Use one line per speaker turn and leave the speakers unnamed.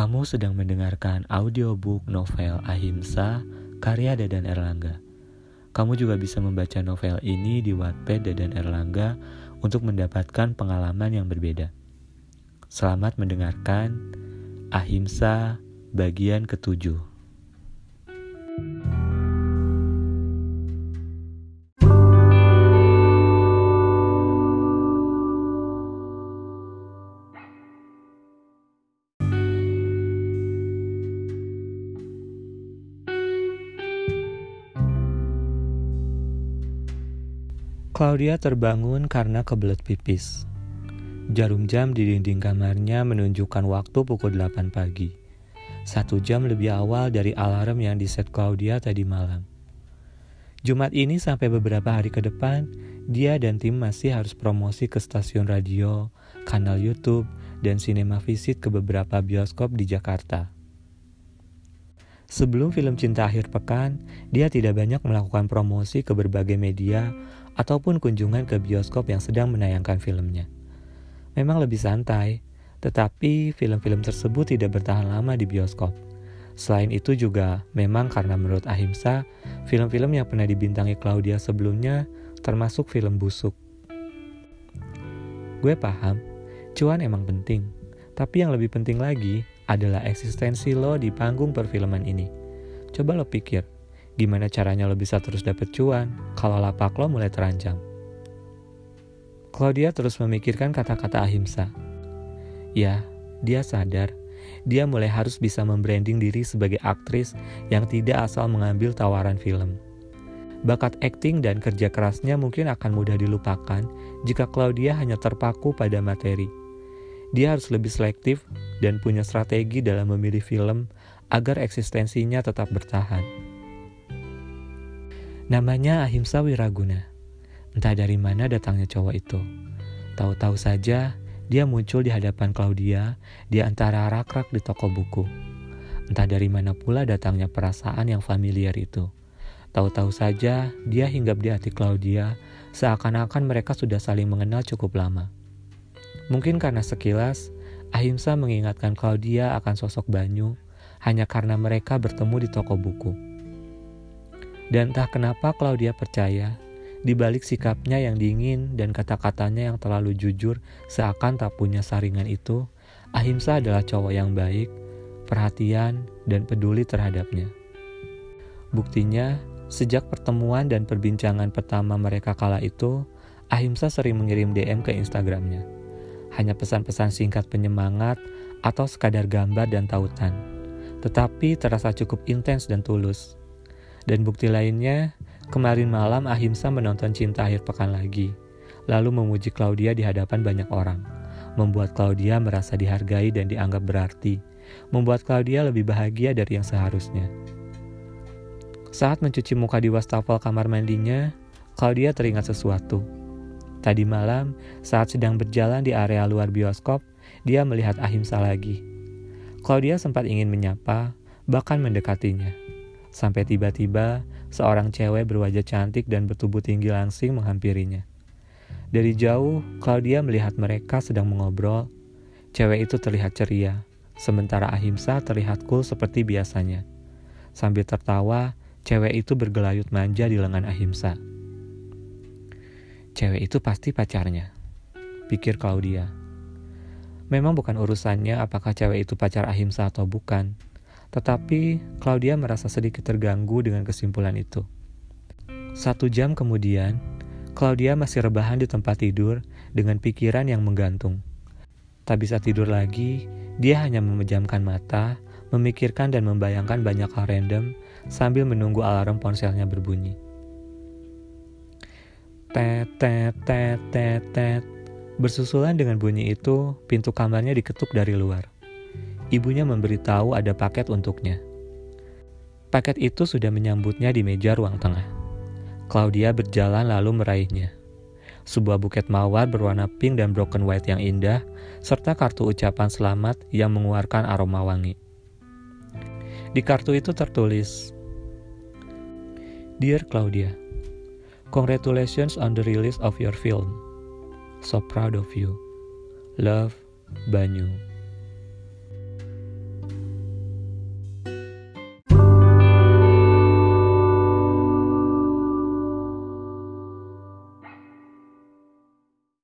Kamu sedang mendengarkan audiobook novel Ahimsa karya Dadan Erlangga. Kamu juga bisa membaca novel ini di Wattpad Dadan Erlangga untuk mendapatkan pengalaman yang berbeda. Selamat mendengarkan Ahimsa bagian ketujuh. Claudia terbangun karena kebelet pipis. Jarum jam di dinding kamarnya menunjukkan waktu pukul 8 pagi. Satu jam lebih awal dari alarm yang diset Claudia tadi malam. Jumat ini sampai beberapa hari ke depan, dia dan tim masih harus promosi ke stasiun radio, kanal YouTube, dan sinema visit ke beberapa bioskop di Jakarta. Sebelum film Cinta Akhir Pekan, dia tidak banyak melakukan promosi ke berbagai media ataupun kunjungan ke bioskop yang sedang menayangkan filmnya. Memang lebih santai, tetapi film-film tersebut tidak bertahan lama di bioskop. Selain itu juga, memang karena menurut Ahimsa, film-film yang pernah dibintangi Claudia sebelumnya termasuk film busuk. Gue paham, cuan emang penting, tapi yang lebih penting lagi adalah eksistensi lo di panggung perfilman ini. Coba lo pikir, gimana caranya lo bisa terus dapet cuan kalau lapak lo mulai terancam. Claudia terus memikirkan kata-kata ahimsa. Ya, dia sadar dia mulai harus bisa membranding diri sebagai aktris yang tidak asal mengambil tawaran film. Bakat akting dan kerja kerasnya mungkin akan mudah dilupakan jika Claudia hanya terpaku pada materi dia harus lebih selektif dan punya strategi dalam memilih film agar eksistensinya tetap bertahan. Namanya Ahimsa Wiraguna. Entah dari mana datangnya cowok itu. Tahu-tahu saja dia muncul di hadapan Claudia di antara rak-rak di toko buku. Entah dari mana pula datangnya perasaan yang familiar itu. Tahu-tahu saja dia hinggap di hati Claudia seakan-akan mereka sudah saling mengenal cukup lama. Mungkin karena sekilas, Ahimsa mengingatkan Claudia akan sosok Banyu hanya karena mereka bertemu di toko buku. Dan entah kenapa Claudia percaya, di balik sikapnya yang dingin dan kata-katanya yang terlalu jujur seakan tak punya saringan itu, Ahimsa adalah cowok yang baik, perhatian, dan peduli terhadapnya. Buktinya, sejak pertemuan dan perbincangan pertama mereka kala itu, Ahimsa sering mengirim DM ke Instagramnya hanya pesan-pesan singkat penyemangat atau sekadar gambar dan tautan, tetapi terasa cukup intens dan tulus. Dan bukti lainnya, kemarin malam Ahimsa menonton Cinta Akhir Pekan lagi, lalu memuji Claudia di hadapan banyak orang, membuat Claudia merasa dihargai dan dianggap berarti, membuat Claudia lebih bahagia dari yang seharusnya. Saat mencuci muka di wastafel kamar mandinya, Claudia teringat sesuatu Tadi malam, saat sedang berjalan di area luar bioskop, dia melihat Ahimsa lagi. Claudia sempat ingin menyapa, bahkan mendekatinya. Sampai tiba-tiba, seorang cewek berwajah cantik dan bertubuh tinggi langsing menghampirinya. Dari jauh, Claudia melihat mereka sedang mengobrol. Cewek itu terlihat ceria, sementara Ahimsa terlihat cool seperti biasanya. Sambil tertawa, cewek itu bergelayut manja di lengan Ahimsa. Cewek itu pasti pacarnya, pikir Claudia. Memang bukan urusannya apakah cewek itu pacar Ahimsa atau bukan, tetapi Claudia merasa sedikit terganggu dengan kesimpulan itu. Satu jam kemudian, Claudia masih rebahan di tempat tidur dengan pikiran yang menggantung. Tak bisa tidur lagi, dia hanya memejamkan mata, memikirkan dan membayangkan banyak hal random sambil menunggu alarm ponselnya berbunyi. Tet, tet, tet, tet, tet. Bersusulan dengan bunyi itu, pintu kamarnya diketuk dari luar. Ibunya memberitahu ada paket untuknya. Paket itu sudah menyambutnya di meja ruang tengah. Claudia berjalan lalu meraihnya. Sebuah buket mawar berwarna pink dan broken white yang indah, serta kartu ucapan selamat yang mengeluarkan aroma wangi. Di kartu itu tertulis, Dear Claudia, Congratulations on the release of your film. So proud of you. Love, Banyu.